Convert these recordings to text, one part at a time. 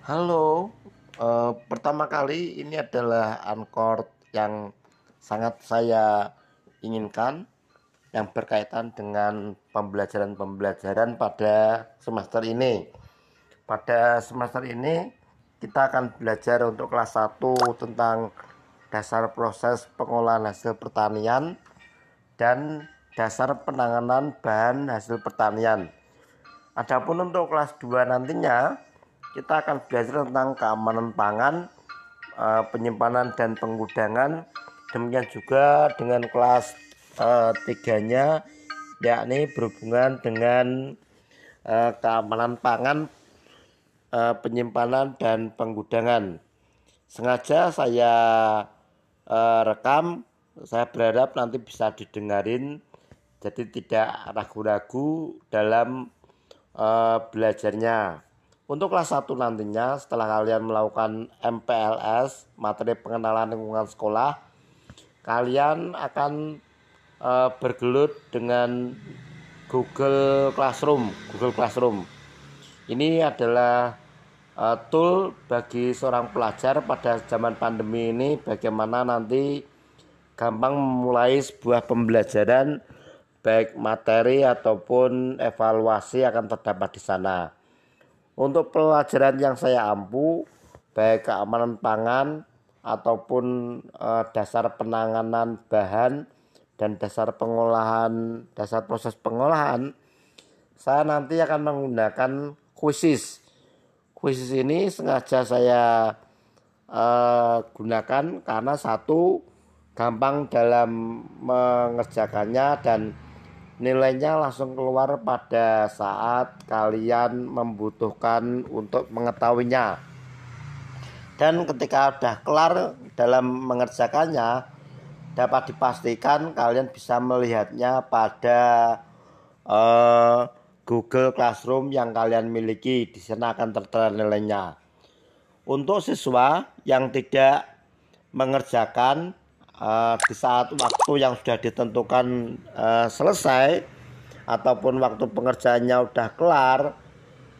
Halo, eh, pertama kali ini adalah Anchor yang sangat saya inginkan yang berkaitan dengan pembelajaran-pembelajaran pada semester ini. Pada semester ini kita akan belajar untuk kelas 1 tentang dasar proses pengolahan hasil pertanian dan dasar penanganan bahan hasil pertanian. Adapun untuk kelas 2 nantinya kita akan belajar tentang keamanan pangan, eh, penyimpanan dan penggudangan. Demikian juga dengan kelas uh, tiganya yakni berhubungan dengan uh, keamanan pangan, penyimpanan dan penggudangan. Sengaja saya rekam, saya berharap nanti bisa didengarin, jadi tidak ragu-ragu dalam belajarnya. Untuk kelas 1 nantinya setelah kalian melakukan MPLS, materi pengenalan lingkungan sekolah, kalian akan uh, bergelut dengan Google Classroom, Google Classroom. Ini adalah uh, tool bagi seorang pelajar pada zaman pandemi ini bagaimana nanti gampang memulai sebuah pembelajaran baik materi ataupun evaluasi akan terdapat di sana. Untuk pelajaran yang saya ampu, baik keamanan pangan ataupun eh, dasar penanganan bahan dan dasar pengolahan, dasar proses pengolahan, saya nanti akan menggunakan kuisis. Kuisis ini sengaja saya eh, gunakan karena satu gampang dalam mengerjakannya dan nilainya langsung keluar pada saat kalian membutuhkan untuk mengetahuinya. Dan ketika sudah kelar dalam mengerjakannya dapat dipastikan kalian bisa melihatnya pada uh, Google Classroom yang kalian miliki. Di sana akan tertera nilainya. Untuk siswa yang tidak mengerjakan uh, di saat waktu yang sudah ditentukan uh, selesai ataupun waktu pengerjaannya sudah kelar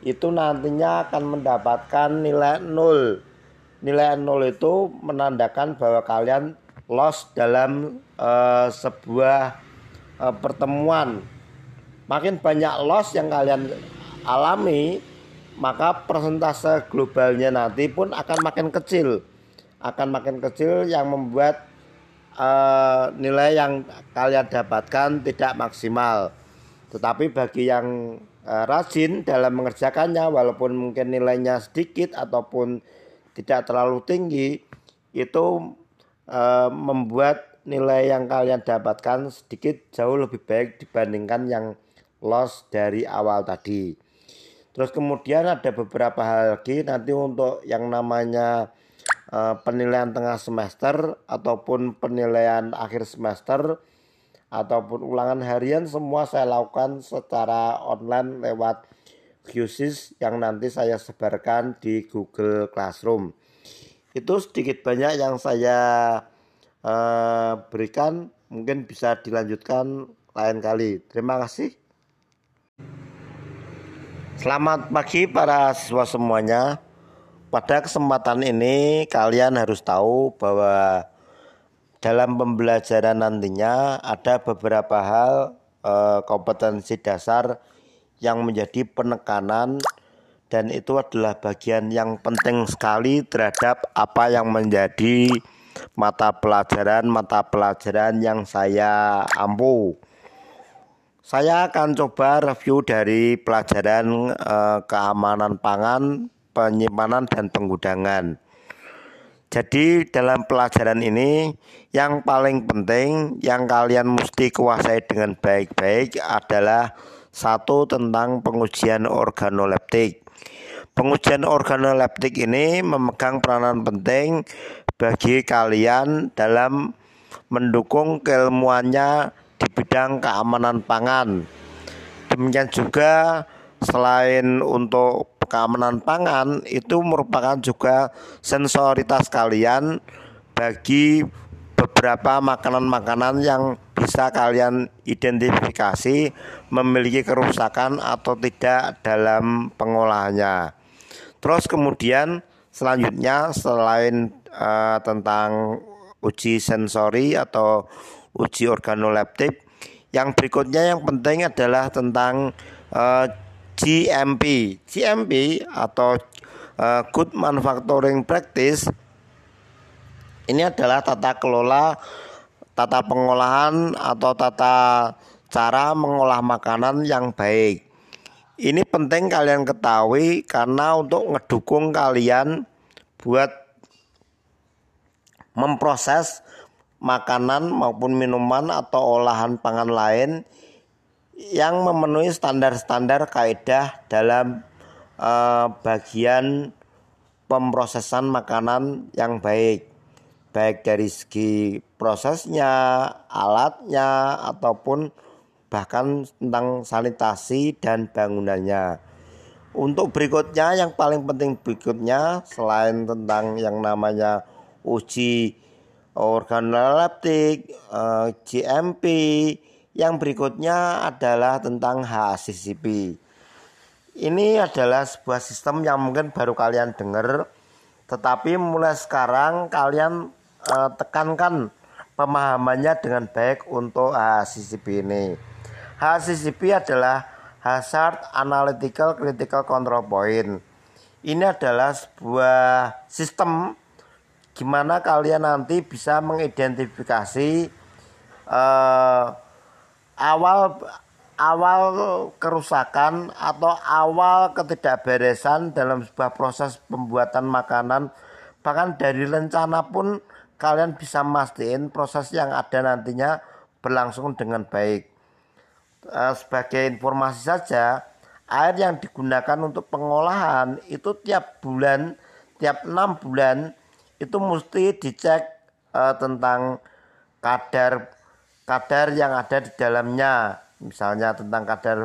itu nantinya akan mendapatkan nilai nol. Nilai nol itu menandakan bahwa kalian lost dalam uh, sebuah uh, pertemuan. Makin banyak loss yang kalian alami maka persentase globalnya nanti pun akan makin kecil. Akan makin kecil yang membuat uh, nilai yang kalian dapatkan tidak maksimal. Tetapi bagi yang uh, rajin dalam mengerjakannya walaupun mungkin nilainya sedikit ataupun tidak terlalu tinggi itu uh, membuat nilai yang kalian dapatkan sedikit jauh lebih baik dibandingkan yang loss dari awal tadi. Terus kemudian ada beberapa hal lagi nanti untuk yang namanya Eh, penilaian tengah semester ataupun penilaian akhir semester ataupun ulangan harian semua saya lakukan secara online lewat QSIS yang nanti saya sebarkan di Google Classroom. Itu sedikit banyak yang saya uh, berikan, mungkin bisa dilanjutkan lain kali. Terima kasih. Selamat pagi para siswa semuanya. Pada kesempatan ini kalian harus tahu bahwa dalam pembelajaran nantinya ada beberapa hal eh, kompetensi dasar yang menjadi penekanan dan itu adalah bagian yang penting sekali terhadap apa yang menjadi mata pelajaran-mata pelajaran yang saya ampu. Saya akan coba review dari pelajaran eh, keamanan pangan penyimpanan dan penggudangan. Jadi dalam pelajaran ini yang paling penting yang kalian mesti kuasai dengan baik-baik adalah satu tentang pengujian organoleptik. Pengujian organoleptik ini memegang peranan penting bagi kalian dalam mendukung keilmuannya di bidang keamanan pangan. Demikian juga selain untuk keamanan pangan itu merupakan juga sensoritas kalian bagi beberapa makanan-makanan yang bisa kalian identifikasi memiliki kerusakan atau tidak dalam pengolahannya. Terus kemudian selanjutnya selain uh, tentang uji sensori atau uji organoleptik, yang berikutnya yang penting adalah tentang uh, GMP. GMP atau uh, Good Manufacturing Practice ini adalah tata kelola tata pengolahan atau tata cara mengolah makanan yang baik. Ini penting kalian ketahui karena untuk ngedukung kalian buat memproses makanan maupun minuman atau olahan pangan lain yang memenuhi standar-standar kaidah dalam uh, bagian pemrosesan makanan yang baik baik dari segi prosesnya, alatnya ataupun bahkan tentang sanitasi dan bangunannya. Untuk berikutnya yang paling penting berikutnya selain tentang yang namanya uji organoleptik, eh, GMP, yang berikutnya adalah tentang HACCP. Ini adalah sebuah sistem yang mungkin baru kalian dengar, tetapi mulai sekarang kalian eh, tekankan pemahamannya dengan baik untuk HACCP ini. HACCP adalah Hazard Analytical Critical Control Point. Ini adalah sebuah sistem gimana kalian nanti bisa mengidentifikasi uh, awal awal kerusakan atau awal ketidakberesan dalam sebuah proses pembuatan makanan bahkan dari rencana pun kalian bisa mastiin proses yang ada nantinya berlangsung dengan baik. Uh, sebagai informasi saja air yang digunakan untuk pengolahan itu tiap bulan tiap enam bulan itu mesti dicek uh, tentang kadar kadar yang ada di dalamnya. Misalnya tentang kadar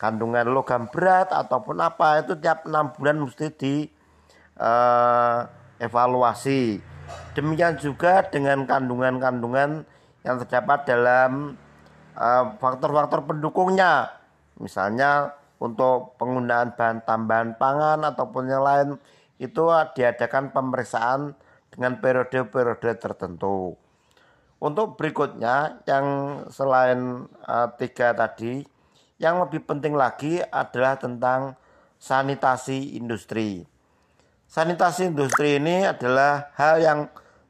kandungan logam berat ataupun apa itu tiap enam bulan mesti di uh, evaluasi. Demikian juga dengan kandungan-kandungan yang terdapat dalam Eh, faktor-faktor pendukungnya. Misalnya untuk penggunaan bahan tambahan pangan ataupun yang lain itu diadakan pemeriksaan dengan periode-periode tertentu. Untuk berikutnya yang selain uh, tiga tadi, yang lebih penting lagi adalah tentang sanitasi industri. Sanitasi industri ini adalah hal yang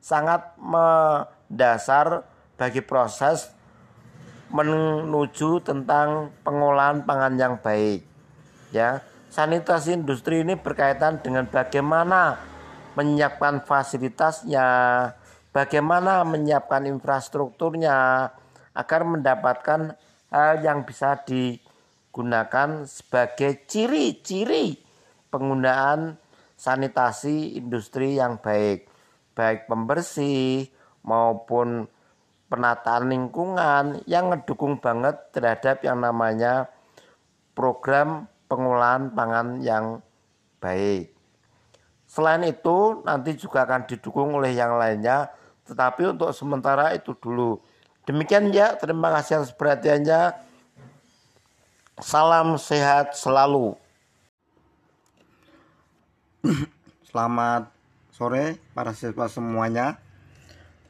sangat mendasar bagi proses menuju tentang pengolahan pangan yang baik. Ya, sanitasi industri ini berkaitan dengan bagaimana menyiapkan fasilitasnya, bagaimana menyiapkan infrastrukturnya agar mendapatkan hal yang bisa digunakan sebagai ciri-ciri penggunaan sanitasi industri yang baik, baik pembersih maupun penataan lingkungan yang ngedukung banget terhadap yang namanya program pengolahan pangan yang baik. Selain itu nanti juga akan didukung oleh yang lainnya, tetapi untuk sementara itu dulu. Demikian ya, terima kasih atas perhatiannya. Salam sehat selalu. Selamat sore para siswa semuanya.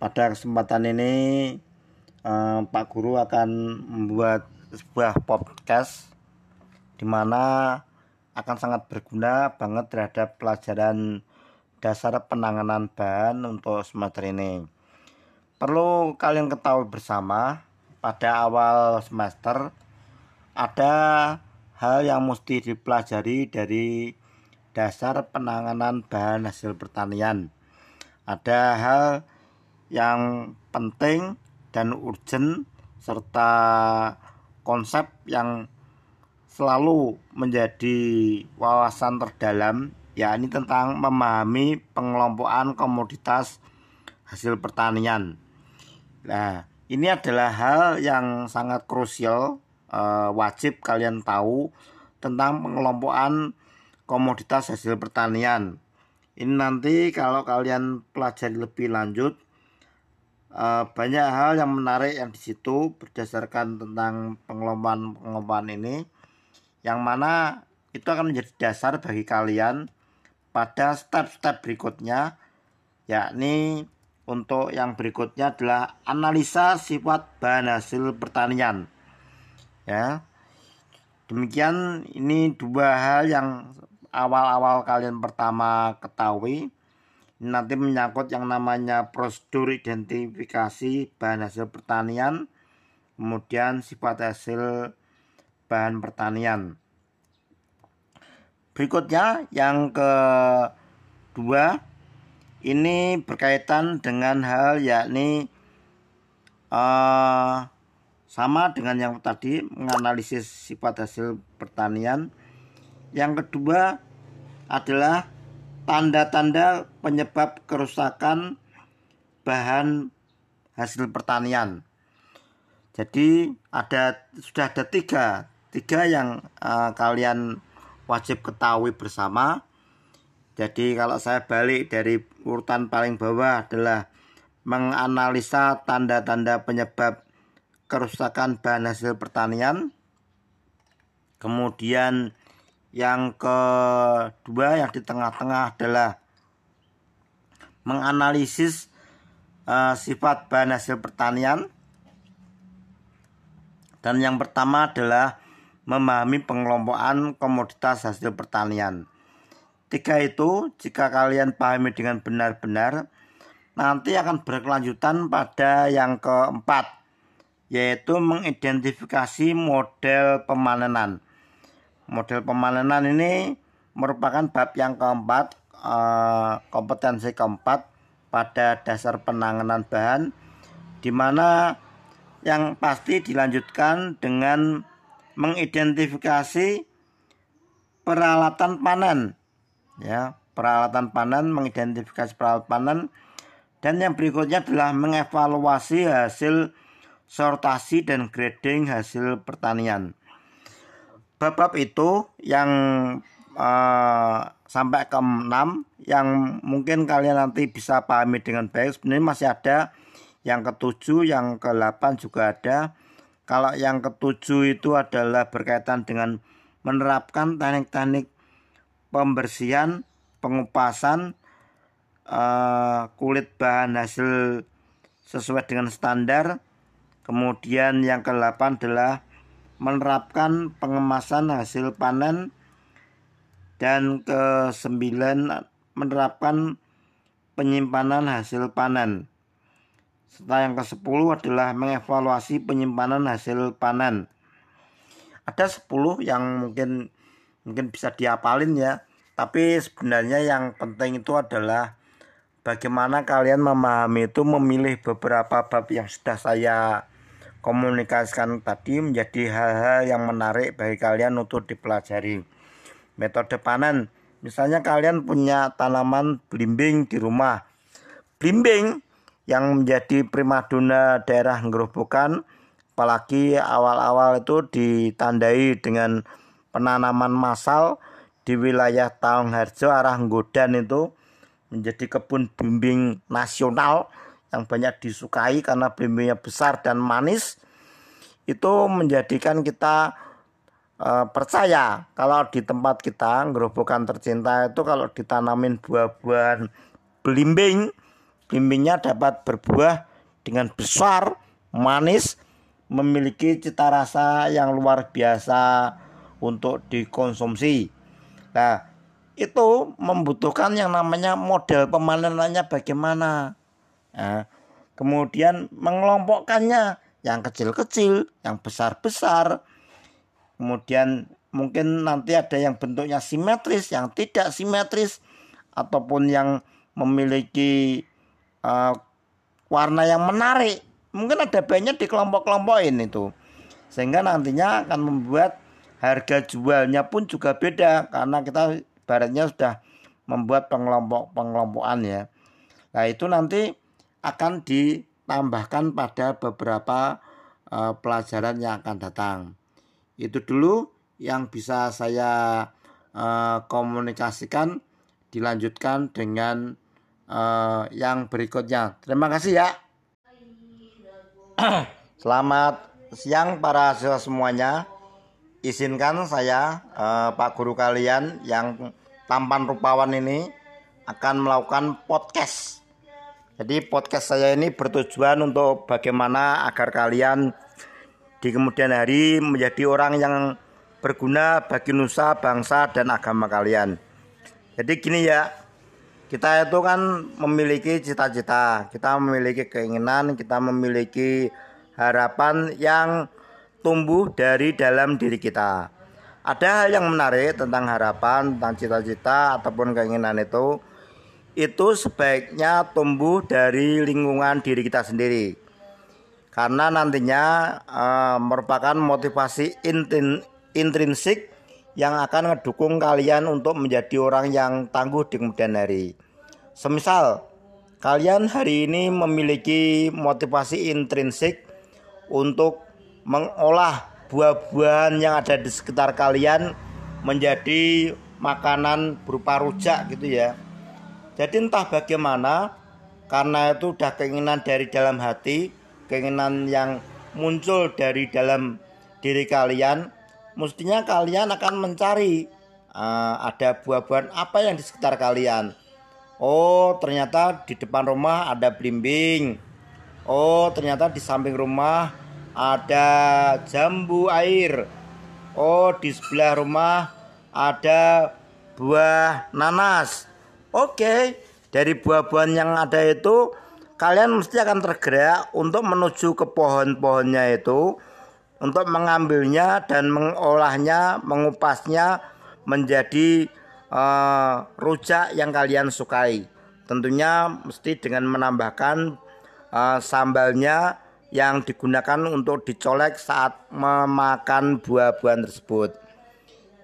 Pada kesempatan ini eh, Pak Guru akan membuat sebuah podcast di mana akan sangat berguna banget terhadap pelajaran dasar penanganan bahan untuk semester ini. Perlu kalian ketahui bersama, pada awal semester ada hal yang mesti dipelajari dari dasar penanganan bahan hasil pertanian. Ada hal yang penting dan urgent serta konsep yang selalu menjadi wawasan terdalam yakni tentang memahami pengelompokan komoditas hasil pertanian. Nah, ini adalah hal yang sangat krusial eh, wajib kalian tahu tentang pengelompokan komoditas hasil pertanian. Ini nanti kalau kalian pelajari lebih lanjut uh, banyak hal yang menarik yang di situ berdasarkan tentang pengelompokan pengelompokan ini yang mana itu akan menjadi dasar bagi kalian pada step-step berikutnya yakni untuk yang berikutnya adalah analisa sifat bahan hasil pertanian. Ya. Demikian ini dua hal yang awal-awal kalian pertama ketahui. Nanti menyangkut yang namanya prosedur identifikasi bahan hasil pertanian kemudian sifat hasil bahan pertanian berikutnya yang kedua ini berkaitan dengan hal yakni uh, sama dengan yang tadi menganalisis sifat hasil pertanian yang kedua adalah tanda-tanda penyebab kerusakan bahan hasil pertanian. Jadi ada sudah ada tiga tiga yang uh, kalian wajib ketahui bersama. Jadi kalau saya balik dari urutan paling bawah adalah menganalisa tanda-tanda penyebab kerusakan bahan hasil pertanian. Kemudian yang kedua yang di tengah-tengah adalah menganalisis uh, sifat bahan hasil pertanian. Dan yang pertama adalah memahami pengelompokan komoditas hasil pertanian. Tiga itu jika kalian pahami dengan benar-benar nanti akan berkelanjutan pada yang keempat yaitu mengidentifikasi model pemanenan model pemanenan ini merupakan bab yang keempat eh, kompetensi keempat pada dasar penanganan bahan di mana yang pasti dilanjutkan dengan mengidentifikasi peralatan panen. Ya peralatan panen mengidentifikasi peralatan panen. Dan yang berikutnya adalah mengevaluasi hasil sortasi dan grading hasil pertanian. Bab-bab itu yang uh, sampai ke 6 yang mungkin kalian nanti bisa pahami dengan baik. Sebenarnya masih ada yang ketujuh yang ke 8 juga ada kalau yang ketujuh itu adalah berkaitan dengan menerapkan teknik-teknik pembersihan pengupasan uh, kulit bahan hasil sesuai dengan standar kemudian yang ke-8 adalah menerapkan pengemasan hasil panen dan ke-9 menerapkan penyimpanan hasil panen. Setelah yang ke-10 adalah mengevaluasi penyimpanan hasil panen. Ada 10 yang mungkin mungkin bisa diapalin ya. Tapi sebenarnya yang penting itu adalah bagaimana kalian memahami itu memilih beberapa bab yang sudah saya komunikasikan tadi menjadi hal-hal yang menarik bagi kalian untuk dipelajari. Metode panen, misalnya kalian punya tanaman belimbing di rumah. Belimbing yang menjadi primadona daerah ngerobokan, apalagi awal-awal itu ditandai dengan penanaman massal di wilayah Taung Harjo arah Nggodan itu menjadi kebun bimbing nasional yang banyak disukai karena belimbingnya besar dan manis. Itu menjadikan kita e, percaya kalau di tempat kita gerobokan tercinta itu kalau ditanamin buah-buahan belimbing belimbingnya dapat berbuah dengan besar manis memiliki cita rasa yang luar biasa untuk dikonsumsi nah itu membutuhkan yang namanya model pemanenannya bagaimana Nah, kemudian mengelompokkannya yang kecil-kecil, yang besar-besar. Kemudian mungkin nanti ada yang bentuknya simetris, yang tidak simetris, ataupun yang memiliki uh, warna yang menarik. Mungkin ada banyak di kelompok-kelompokin itu. Sehingga nantinya akan membuat harga jualnya pun juga beda karena kita baratnya sudah membuat pengelompok-pengelompokan ya. Nah, itu nanti akan ditambahkan pada beberapa uh, pelajaran yang akan datang. Itu dulu yang bisa saya uh, komunikasikan dilanjutkan dengan uh, yang berikutnya. Terima kasih ya. Selamat siang para siswa semuanya. Izinkan saya uh, Pak Guru kalian yang tampan rupawan ini akan melakukan podcast. Jadi podcast saya ini bertujuan untuk bagaimana agar kalian di kemudian hari menjadi orang yang berguna bagi nusa, bangsa, dan agama kalian. Jadi gini ya, kita itu kan memiliki cita-cita, kita memiliki keinginan, kita memiliki harapan yang tumbuh dari dalam diri kita. Ada hal yang menarik tentang harapan, tentang cita-cita ataupun keinginan itu, itu sebaiknya tumbuh dari lingkungan diri kita sendiri. Karena nantinya e, merupakan motivasi intrinsik yang akan mendukung kalian untuk menjadi orang yang tangguh di kemudian hari. Semisal kalian hari ini memiliki motivasi intrinsik untuk mengolah buah-buahan yang ada di sekitar kalian menjadi makanan berupa rujak gitu ya. Jadi entah bagaimana karena itu udah keinginan dari dalam hati, keinginan yang muncul dari dalam diri kalian, mestinya kalian akan mencari uh, ada buah-buahan apa yang di sekitar kalian. Oh, ternyata di depan rumah ada blimbing. Oh, ternyata di samping rumah ada jambu air. Oh, di sebelah rumah ada buah nanas. Oke, dari buah-buahan yang ada itu kalian mesti akan tergerak untuk menuju ke pohon-pohonnya itu untuk mengambilnya dan mengolahnya, mengupasnya menjadi uh, rujak yang kalian sukai. Tentunya mesti dengan menambahkan uh, sambalnya yang digunakan untuk dicolek saat memakan buah-buahan tersebut.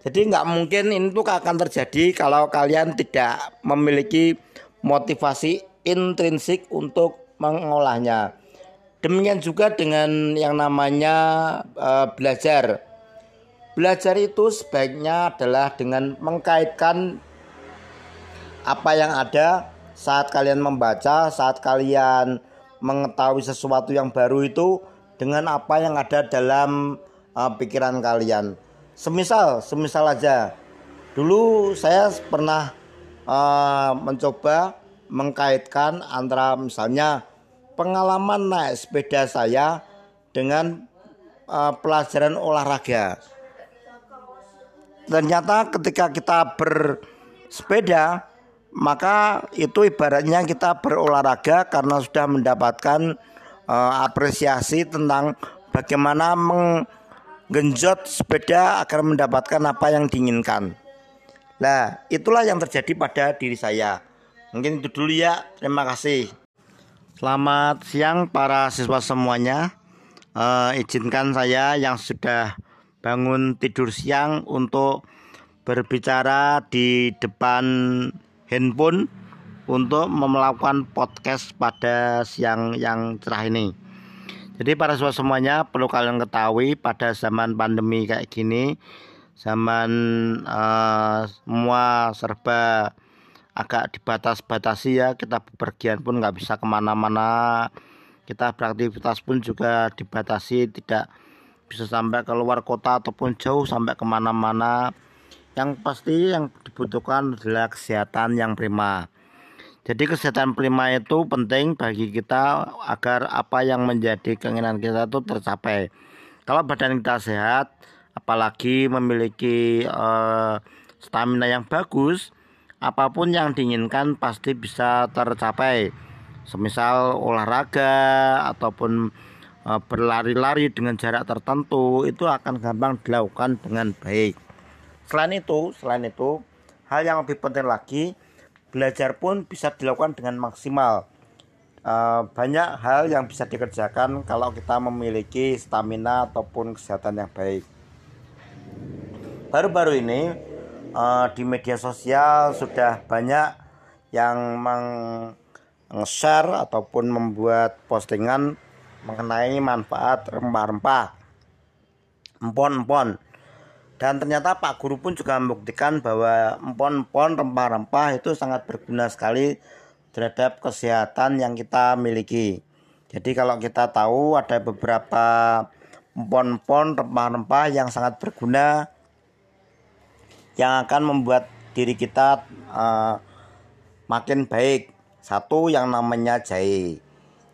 Jadi nggak mungkin ini tuh akan terjadi kalau kalian tidak memiliki motivasi intrinsik untuk mengolahnya. Demikian juga dengan yang namanya uh, belajar. Belajar itu sebaiknya adalah dengan mengkaitkan apa yang ada saat kalian membaca, saat kalian mengetahui sesuatu yang baru itu dengan apa yang ada dalam uh, pikiran kalian. Semisal, semisal aja. Dulu saya pernah uh, mencoba mengkaitkan antara misalnya pengalaman naik sepeda saya dengan uh, pelajaran olahraga. Ternyata ketika kita bersepeda maka itu ibaratnya kita berolahraga karena sudah mendapatkan uh, apresiasi tentang bagaimana menggenjot sepeda agar mendapatkan apa yang diinginkan. Nah, itulah yang terjadi pada diri saya. Mungkin itu dulu ya. Terima kasih. Selamat siang para siswa semuanya. Uh, izinkan saya yang sudah bangun tidur siang untuk berbicara di depan handphone untuk melakukan podcast pada siang yang cerah ini. Jadi para siswa semuanya perlu kalian ketahui pada zaman pandemi kayak gini, zaman uh, semua serba agak dibatas-batasi ya kita bepergian pun nggak bisa ke mana-mana kita beraktivitas pun juga dibatasi tidak bisa sampai keluar kota ataupun jauh sampai ke mana-mana. Yang pasti yang dibutuhkan adalah kesehatan yang prima. Jadi kesehatan prima itu penting bagi kita agar apa yang menjadi keinginan kita itu tercapai. Kalau badan kita sehat apalagi memiliki uh, stamina yang bagus apa pun yang diinginkan pasti bisa tercapai. Semisal olahraga ataupun berlari-lari dengan jarak tertentu itu akan gampang dilakukan dengan baik. Selain itu selain itu hal yang lebih penting lagi belajar pun bisa dilakukan dengan maksimal. E, banyak hal yang bisa dikerjakan kalau kita memiliki stamina ataupun kesehatan yang baik. Baru-baru ini uh, di media sosial sudah banyak yang meng-share ataupun membuat postingan mengenai manfaat rempah-rempah. Empon-empon. Dan ternyata Pak Guru pun juga membuktikan bahwa empon-empon rempah-rempah itu sangat berguna sekali terhadap kesehatan yang kita miliki. Jadi kalau kita tahu ada beberapa empon-empon rempah-rempah yang sangat berguna yang akan membuat diri kita uh, makin baik. Satu yang namanya jahe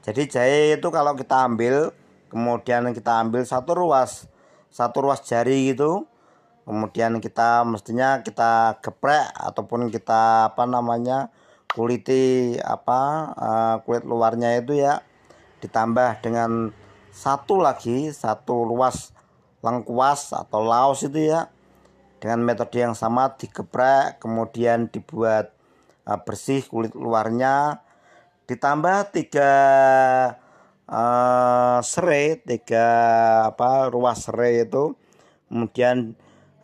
jadi jahe itu kalau kita ambil kemudian kita ambil satu ruas satu ruas jari gitu kemudian kita mestinya kita geprek ataupun kita apa namanya kuliti apa uh, kulit luarnya itu ya ditambah dengan satu lagi satu ruas lengkuas atau laos itu ya dengan metode yang sama digeprek kemudian dibuat uh, bersih kulit luarnya ditambah tiga uh, serai tiga apa ruas serai itu kemudian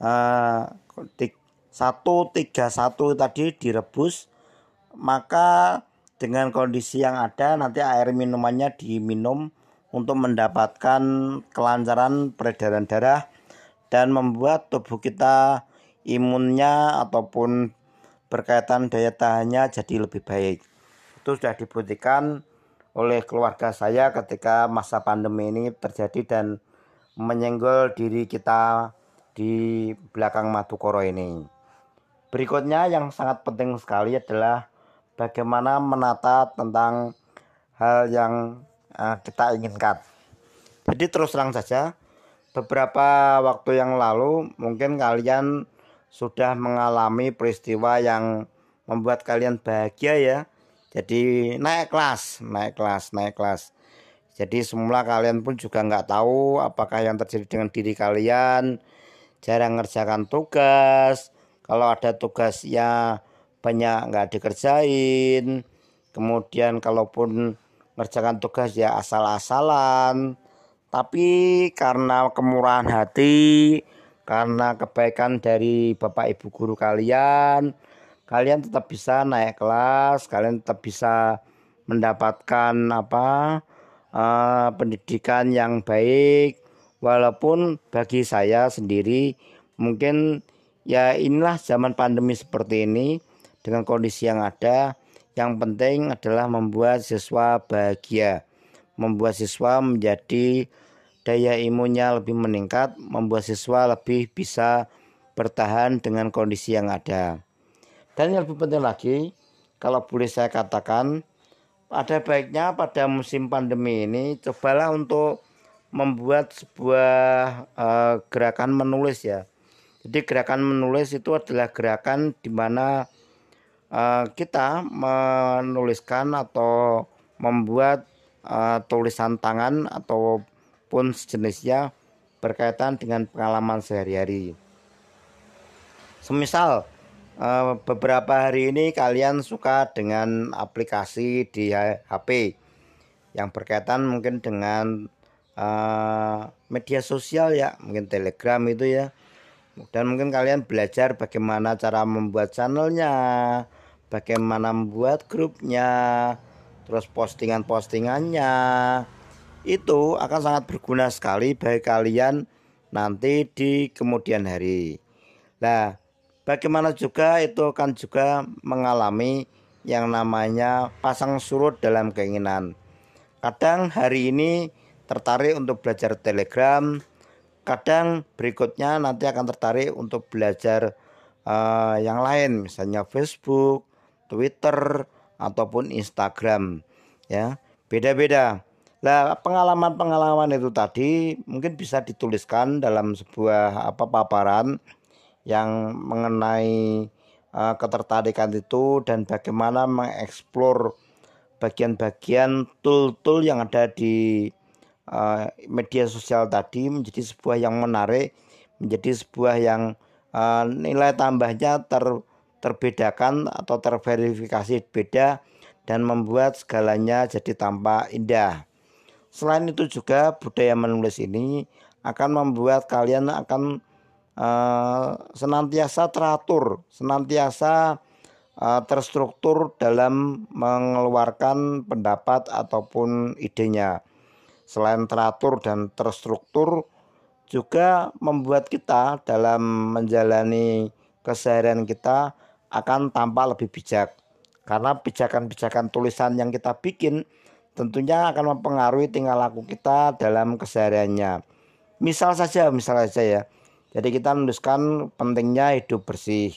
uh, satu tiga satu tadi direbus maka dengan kondisi yang ada nanti air minumannya diminum untuk mendapatkan kelancaran peredaran darah dan membuat tubuh kita imunnya ataupun berkaitan daya tahannya jadi lebih baik. Itu sudah dibuktikan oleh keluarga saya ketika masa pandemi ini terjadi dan menyenggol diri kita di belakang Madukoro ini. Berikutnya yang sangat penting sekali adalah bagaimana menata tentang hal yang uh, kita inginkan. Jadi terus terang saja, beberapa waktu yang lalu mungkin kalian sudah mengalami peristiwa yang membuat kalian bahagia ya. Jadi naik kelas, naik kelas, naik kelas. Jadi semula kalian pun juga nggak tahu apakah yang terjadi dengan diri kalian. Jarang ngerjakan tugas. Kalau ada tugasnya banyak nggak dikerjain. Kemudian kalaupun ngerjakan tugas ya asal-asalan tapi karena kemurahan hati, karena kebaikan dari Bapak Ibu guru kalian, kalian tetap bisa naik kelas, kalian tetap bisa mendapatkan apa uh, pendidikan yang baik walaupun bagi saya sendiri mungkin ya inilah zaman pandemi seperti ini dengan kondisi yang ada yang penting adalah membuat siswa bahagia membuat siswa menjadi daya imunnya lebih meningkat, membuat siswa lebih bisa bertahan dengan kondisi yang ada. Dan yang lebih penting lagi, kalau boleh saya katakan, ada baiknya pada musim pandemi ini cobalah untuk membuat sebuah uh, gerakan menulis ya. Jadi gerakan menulis itu adalah gerakan di mana uh, kita menuliskan atau membuat uh, tulisan tangan ataupun sejenisnya berkaitan dengan pengalaman sehari-hari. Semisal beberapa hari ini kalian suka dengan aplikasi di HP yang berkaitan mungkin dengan uh, media sosial ya, mungkin Telegram itu ya. Dan mungkin kalian belajar bagaimana cara membuat channelnya, bagaimana membuat grupnya, terus postingan-postingannya itu akan sangat berguna sekali bagi kalian nanti di kemudian hari. Nah, bagaimana juga itu akan juga mengalami yang namanya pasang surut dalam keinginan. Kadang hari ini tertarik untuk belajar Telegram, kadang berikutnya nanti akan tertarik untuk belajar uh, yang lain, misalnya Facebook, Twitter, ataupun Instagram ya. Beda-beda. Nah, pengalaman-pengalaman itu tadi mungkin bisa dituliskan dalam sebuah apa paparan yang mengenai uh, ketertarikan itu dan bagaimana mengeksplor bagian-bagian tool-tool yang ada di uh, media sosial tadi menjadi sebuah yang menarik, menjadi sebuah yang uh, nilai tambahnya ter terbedakan atau terverifikasi beda dan membuat segalanya jadi tampak indah. Selain itu juga budaya menulis ini akan membuat kalian akan uh, senantiasa teratur, senantiasa uh, terstruktur dalam mengeluarkan pendapat ataupun idenya. Selain teratur dan terstruktur juga membuat kita dalam menjalani keseharian kita akan tampak lebih bijak. Karena pijakan-pijakan tulisan yang kita bikin tentunya akan mempengaruhi tingkah laku kita dalam kesehariannya. Misal saja, misal saja ya. Jadi kita menuliskan pentingnya hidup bersih.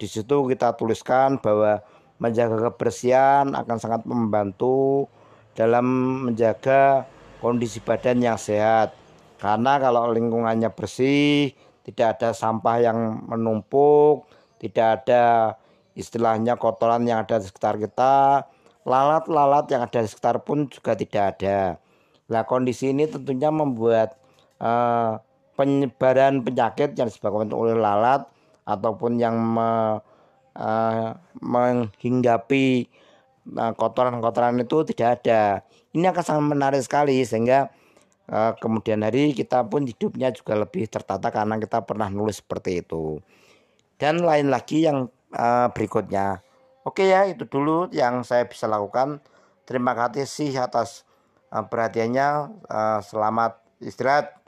di situ kita tuliskan bahwa menjaga kebersihan akan sangat membantu dalam menjaga kondisi badan yang sehat. Karena kalau lingkungannya bersih, tidak ada sampah yang menumpuk, tidak ada istilahnya kotoran yang ada di sekitar kita, lalat-lalat yang ada di sekitar pun juga tidak ada. Nah kondisi ini tentunya membuat uh, penyebaran penyakit yang disebabkan oleh lalat ataupun yang me, uh, menghinggapi uh, kotoran-kotoran itu tidak ada. Ini akan sangat menarik sekali sehingga uh, kemudian hari kita pun hidupnya juga lebih tertata karena kita pernah nulis seperti itu. Dan lain lagi yang uh, berikutnya. Oke ya, itu dulu yang saya bisa lakukan. Terima kasih atas uh, perhatiannya. Uh, selamat istirahat.